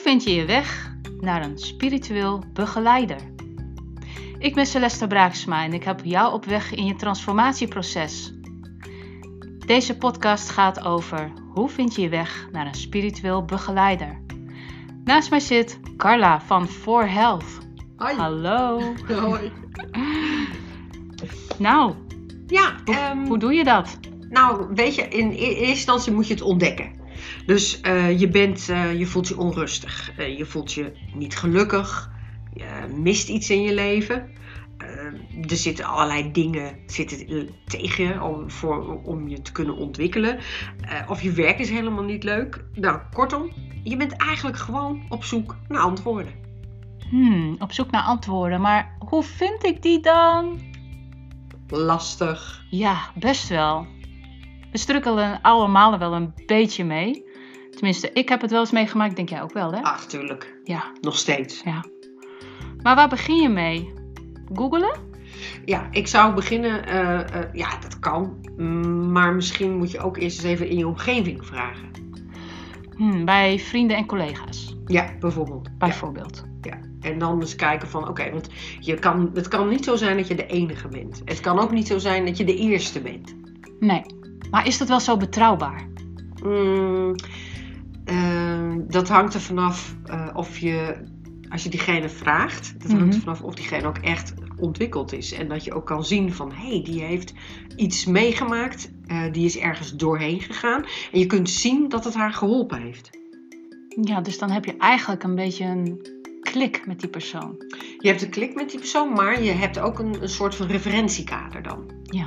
vind je je weg naar een spiritueel begeleider? Ik ben Celeste Braaksma en ik heb jou op weg in je transformatieproces. Deze podcast gaat over hoe vind je je weg naar een spiritueel begeleider. Naast mij zit Carla van For Health. Hoi. Hallo. Hoi. Nou, Ja, hoe, ehm, hoe doe je dat? nou weet je, in e- eerste instantie moet je het ontdekken. Dus eh, je, bent, eh, je voelt je onrustig, Eh, je voelt je niet gelukkig, je mist iets in je leven. Er zitten allerlei dingen zitten tegen je om, voor, om je te kunnen ontwikkelen. Of je werk is helemaal niet leuk. Nou, kortom, je bent eigenlijk gewoon op zoek naar antwoorden. Hmm, op zoek naar antwoorden, maar hoe vind ik die dan? Lastig. Ja, best wel. We strukkelen allemaal wel een beetje mee. Tenminste, ik heb het wel eens meegemaakt, denk jij ook wel, hè? Ach, tuurlijk. Ja, Nog steeds. ja. Maar waar begin je mee? Googelen? Ja, ik zou beginnen. eh, eh, ja, dat kan. Mm, Maar misschien moet je ook eerst eens even in je omgeving vragen. Hmm, bij vrienden en collega's, Ja, bijvoorbeeld. Bijvoorbeeld. ja. En dan eens kijken van, oké, want je kan, het kan niet zo zijn dat je de enige bent. Het kan ook niet zo zijn dat je de eerste bent. Nee, maar is dat wel zo betrouwbaar? Mm, eh, dat hangt er vanaf eh, of je, als je diegene vraagt, dat hangt Mhm. er vanaf of diegene ook echt ontwikkeld is. En dat je ook kan zien van, hé, hey, die heeft iets meegemaakt, eh, die is ergens doorheen gegaan. En je kunt zien dat het haar geholpen heeft. Ja, dus dan heb je eigenlijk een beetje een klik met die persoon. Je hebt een klik met die persoon, maar je hebt ook een, een soort van referentiekader dan. Ja,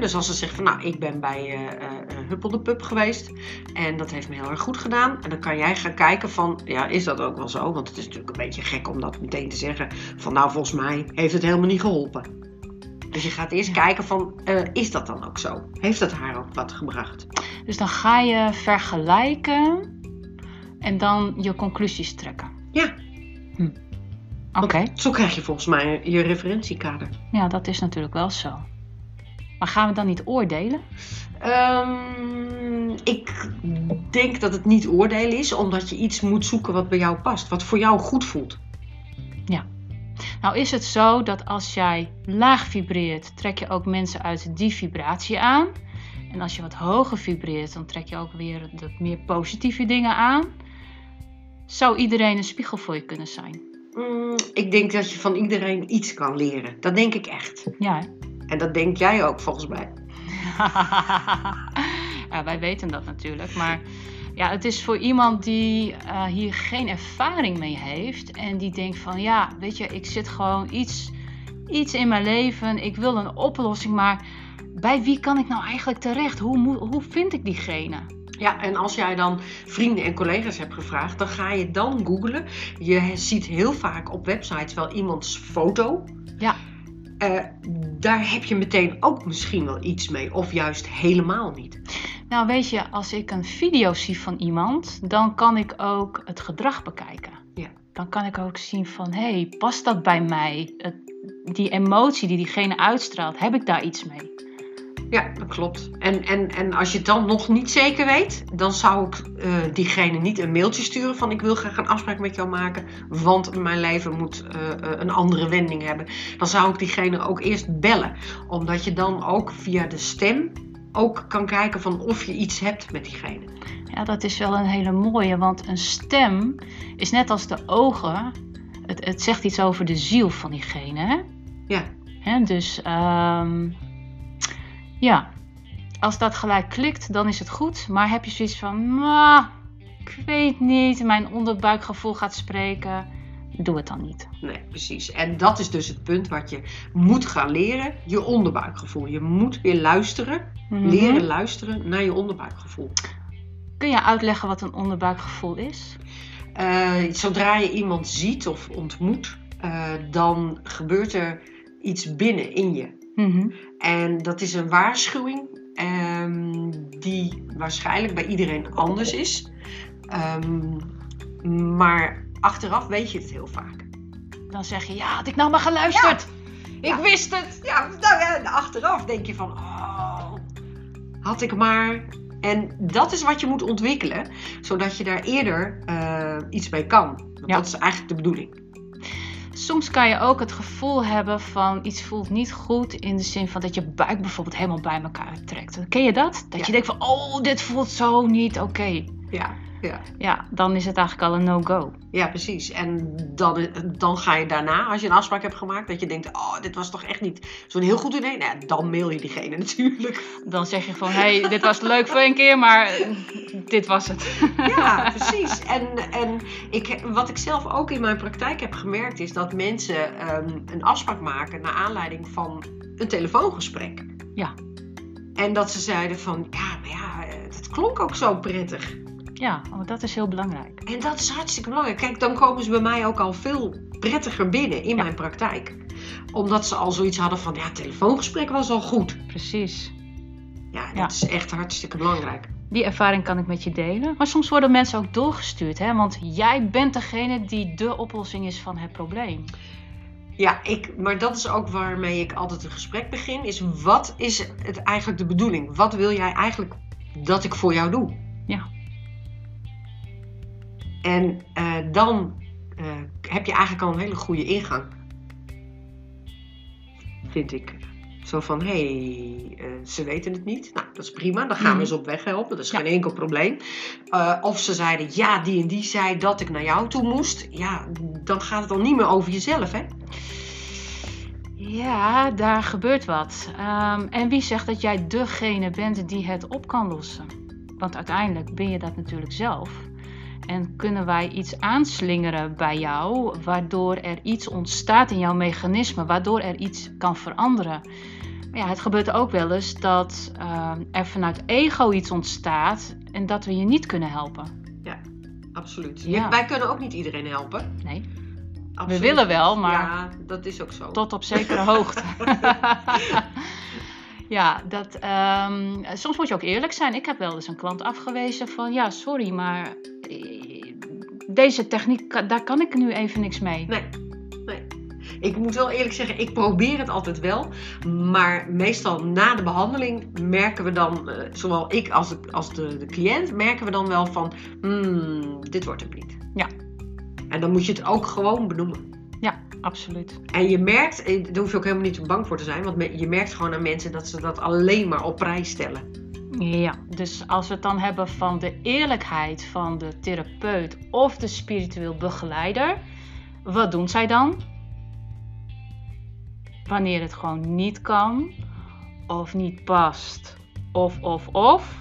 Dus als ze zegt van nou, ik ben bij eh, Huppel de Pup geweest en dat heeft me heel erg goed gedaan. En dan kan jij gaan kijken van, ja, is dat ook wel zo? Want het is natuurlijk een beetje gek om dat meteen te zeggen van nou, volgens mij heeft het helemaal niet geholpen. Dus je gaat eerst Ja. kijken van, is dat dan ook zo? Heeft dat haar ook wat gebracht? dus dan ga je vergelijken en dan je conclusies trekken. Ja. Hm. Oké. Zo krijg je volgens mij je referentiekader. Ja, dat is natuurlijk wel zo. Maar gaan we dan niet oordelen? Ehm, ik denk dat het niet oordelen is, omdat je iets moet zoeken wat bij jou past. Wat voor jou goed voelt. Nou is het zo dat als jij laag vibreert, trek je ook mensen uit die vibratie aan. En als je wat hoger vibreert, dan trek je ook weer de meer positieve dingen aan. Zou iedereen een spiegel voor je kunnen zijn? Mm, ik denk dat je van iedereen iets kan leren. Dat denk ik echt. Ja. hè? En dat denk jij ook volgens mij. ja, wij weten dat natuurlijk. Maar ja, het is voor iemand die eh, hier geen ervaring mee heeft. En die denkt van ja, weet je, ik zit gewoon iets, iets in mijn leven. Ik wil een oplossing, maar bij wie kan ik nou eigenlijk terecht? Hoe, hoe vind ik diegene? Ja, en als jij dan vrienden en collega's hebt gevraagd, dan ga je dan googlen. Je ziet heel vaak op websites wel iemands foto. Ja. Eh, daar heb je meteen ook misschien wel iets mee, of juist helemaal niet. Nou, weet je, als ik een video zie van iemand, dan kan ik ook het gedrag bekijken. Ja. Dan kan ik ook zien van, hé, hey, past dat bij mij? Die emotie die diegene uitstraalt, heb ik daar iets mee? Ja, dat klopt. En, en, en als je het dan nog niet zeker weet, dan zou ik eh, diegene niet een mailtje sturen van ik wil graag een afspraak met jou maken, want mijn leven moet eh, eh, een andere wending hebben. Dan zou ik diegene ook eerst bellen, omdat je dan ook via de stem ook kan kijken van of je iets hebt met diegene. Ja, dat is wel een hele mooie, want een stem is net als de ogen. Het, het zegt iets over de ziel van diegene. Hè? Ja, Hè, dus ehm, ja, als dat gelijk klikt, dan is het goed. Maar heb je zoiets van, "Nou, ik weet niet, mijn onderbuikgevoel gaat spreken, doe het dan niet. nee, precies. En dat is dus het punt wat je moet gaan leren, je onderbuikgevoel. Je moet weer luisteren, Mhm. leren luisteren naar je onderbuikgevoel. Kun je uitleggen wat een onderbuikgevoel is? Eh, zodra je iemand ziet of ontmoet, eh, dan gebeurt er iets binnen in je. Mhm. En dat is een waarschuwing ehm, die waarschijnlijk bij iedereen anders is. Ehm, maar achteraf weet je het heel vaak. Dan zeg je, ja, had ik nou maar geluisterd. Ik Ja. wist het. Ja, nou ja, achteraf denk je van, oh, had ik maar. En dat is wat je moet ontwikkelen, zodat je daar eerder ehm, iets mee kan. Want Ja. dat is eigenlijk de bedoeling. Soms kan je ook het gevoel hebben van iets voelt niet goed in de zin van dat je buik bijvoorbeeld helemaal bij elkaar trekt. Ken je dat? Dat Ja. je denkt van, oh, dit voelt zo niet oké. Ja, ja. Ja, dan is het eigenlijk al een no-go. Ja, precies. En dan, dan ga je daarna, als je een afspraak hebt gemaakt, dat je denkt, oh, dit was toch echt niet zo'n heel goed idee. Nou, dan mail je diegene natuurlijk. Dan zeg je van, hé, hey, dit was leuk voor een keer, maar eh, dit was het. Ja, precies. En, en ik, wat ik zelf ook in mijn praktijk heb gemerkt, is dat mensen ehm, een afspraak maken naar aanleiding van een telefoongesprek. Ja. En dat ze zeiden van, ja, maar ja, eh, het klonk ook zo prettig. Ja, want dat is heel belangrijk. En dat is hartstikke belangrijk. Kijk, dan komen ze bij mij ook al veel prettiger binnen in Ja. mijn praktijk. Omdat ze al zoiets hadden van, ja, het telefoongesprek was al goed. Precies. Ja, dat Ja. is echt hartstikke belangrijk. Die ervaring kan ik met je delen. Maar soms worden mensen ook doorgestuurd, hè? Want jij bent degene die de oplossing is van het probleem. Ja, ik, maar dat is ook waarmee ik altijd een gesprek begin. Is wat is het eigenlijk de bedoeling? Wat wil jij eigenlijk dat ik voor jou doe? Ja. En eh, dan eh, heb je eigenlijk al een hele goede ingang. Vind ik. Zo van, hé, hey, eh, ze weten het niet. Nou, dat is prima. Dan gaan we ze op weg helpen. Dat is Ja. geen enkel probleem. Of ze zeiden, ja, die en die zei dat ik naar jou toe moest. Ja, dan gaat het al niet meer over jezelf, hè? Ja, daar gebeurt wat. Ehm, en wie zegt dat jij degene bent die het op kan lossen? Want uiteindelijk ben je dat natuurlijk zelf. En kunnen wij iets aanslingeren bij jou, waardoor er iets ontstaat in jouw mechanisme, waardoor er iets kan veranderen. Maar ja, het gebeurt ook wel eens dat ehm, er vanuit ego iets ontstaat en dat we je niet kunnen helpen. Absoluut. Ja. Wij kunnen ook niet iedereen helpen. Nee, Absoluut. willen wel, maar- Ja, dat is ook zo. tot op zekere hoogte. ja, dat, ehm, soms moet je ook eerlijk zijn. Ik heb wel eens een klant afgewezen van ja, sorry, maar eh, deze techniek, daar kan ik nu even niks mee. Nee, nee. Ik moet wel eerlijk zeggen, ik probeer het altijd wel. Maar meestal na de behandeling merken we dan, eh, zowel ik als, de, als de, de cliënt, merken we dan wel van, hmm, dit wordt het niet. Ja. En dan moet je het ook gewoon benoemen. Ja, absoluut. En je merkt, eh, daar hoef je ook helemaal niet bang voor te zijn, want je merkt gewoon aan mensen dat ze dat alleen maar op prijs stellen. Ja, dus als we het dan hebben van de eerlijkheid van de therapeut of de spiritueel begeleider, wat doen zij dan? Wanneer het gewoon niet kan, of niet past, of, of, of,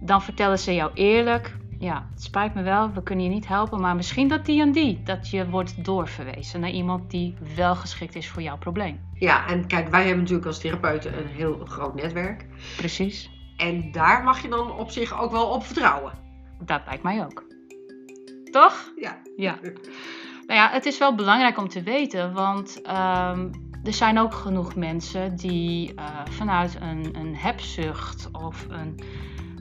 dan vertellen ze jou eerlijk: ja, het spijt me wel, we kunnen je niet helpen, maar misschien dat die en die, dat je wordt doorverwezen naar iemand die wel geschikt is voor jouw probleem. Ja, en kijk, wij hebben natuurlijk als therapeuten een heel groot netwerk. Precies, En daar mag je dan op zich ook wel op vertrouwen. dat lijkt mij ook. Toch? Ja. Ja. Nou ja, het is wel belangrijk om te weten, want ehm, er zijn ook genoeg mensen die eh, vanuit een, een hebzucht of een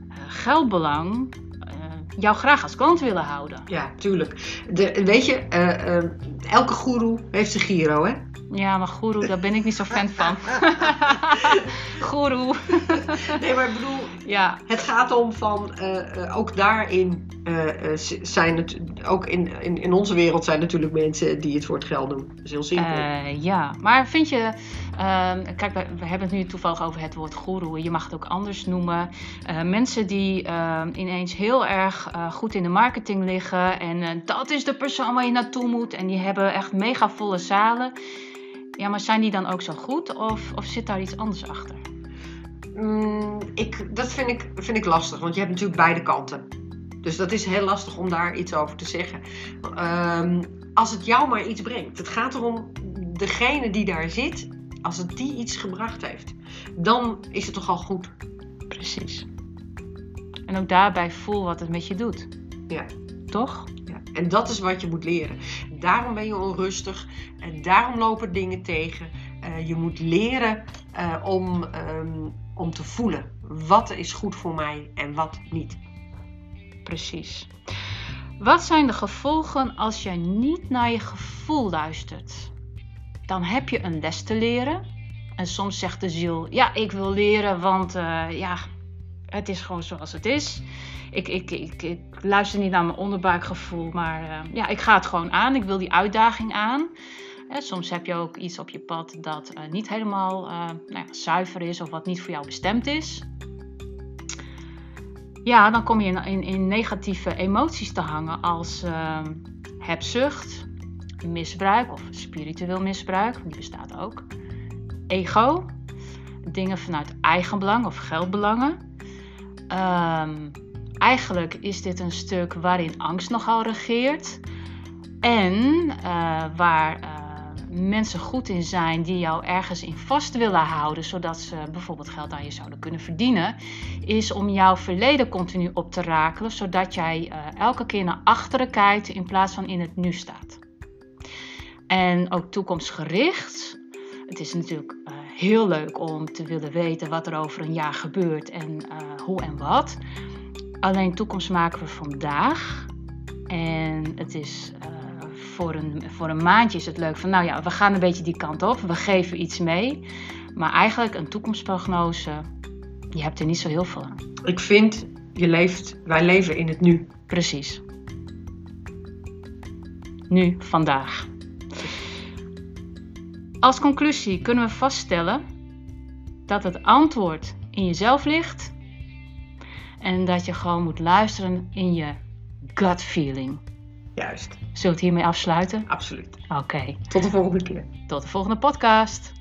eh, geldbelang eh, jou graag als klant willen houden. Ja, tuurlijk. De, weet je, eh, eh, elke goeroe heeft zijn Giro, hè? Ja, maar goeroe, daar ben ik niet zo fan van. goeroe. Nee, maar ik bedoel, Ja, het gaat om van, eh, eh, ook daarin zijn het, ook in, in, in onze wereld zijn natuurlijk mensen die het voor het geld doen. Dat is heel simpel. Eh, ja, maar vind je, ehm, kijk, we, we hebben het nu toevallig over het woord goeroe. Je mag het ook anders noemen. Eh, mensen die ehm, ineens heel erg eh, goed in de marketing liggen en eh, dat is de persoon waar je naartoe moet en die hebben echt mega volle zalen. Ja, maar zijn die dan ook zo goed of, of zit daar iets anders achter? Mm, ik, dat vind ik, vind ik lastig, want je hebt natuurlijk beide kanten. Dus dat is heel lastig om daar iets over te zeggen. Ehm, als het jou maar iets brengt. Het gaat erom, degene die daar zit, als het die iets gebracht heeft, dan is het toch al goed. Precies. En ook daarbij voel wat het met je doet. Ja. Toch? Ja, en dat is wat je moet leren. Daarom ben je onrustig en daarom lopen dingen tegen. Eh, je moet leren eh, om, ehm, om te voelen wat is goed voor mij en wat niet. Precies. Wat zijn de gevolgen als jij niet naar je gevoel luistert? Dan heb je een les te leren. En soms zegt de ziel: Ja, ik wil leren, want eh, ja, het is gewoon zoals het is. Ik, ik, ik, luister niet naar mijn onderbuikgevoel, maar uh, ja, ik ga het gewoon aan. Ik wil die uitdaging aan. Soms heb je ook iets op je pad dat uh, niet helemaal nou ja, zuiver is of wat niet voor jou bestemd is. Ja, dan kom je in, in, in negatieve emoties te hangen als hebzucht, misbruik of spiritueel misbruik, die bestaat ook. Ego, dingen vanuit eigenbelang of geldbelangen. Um, eigenlijk is dit een stuk waarin angst nogal regeert. En uh, waar uh, mensen goed in zijn die jou ergens in vast willen houden, zodat ze bijvoorbeeld geld aan je zouden kunnen verdienen, is om jouw verleden continu op te rakelen, zodat jij uh, elke keer naar achteren kijkt in plaats van in het nu staat. En ook toekomstgericht. Het is natuurlijk uh, heel leuk om te willen weten wat er over een jaar gebeurt en uh, hoe en wat. Alleen toekomst maken we vandaag. En het is voor, een, voor een maandje is het leuk van, nou ja, we gaan een beetje die kant op. We geven iets mee. Maar eigenlijk een toekomstprognose, je hebt er niet zo heel veel aan. Ik vind, je leeft, wij leven in het nu. Precies. Nu, vandaag. Als conclusie kunnen we vaststellen dat het antwoord in jezelf ligt en dat je gewoon moet luisteren in je gut feeling. Juist. Zullen we het hiermee afsluiten? Absoluut. Oké. Okay. Tot de volgende keer. Tot de volgende podcast.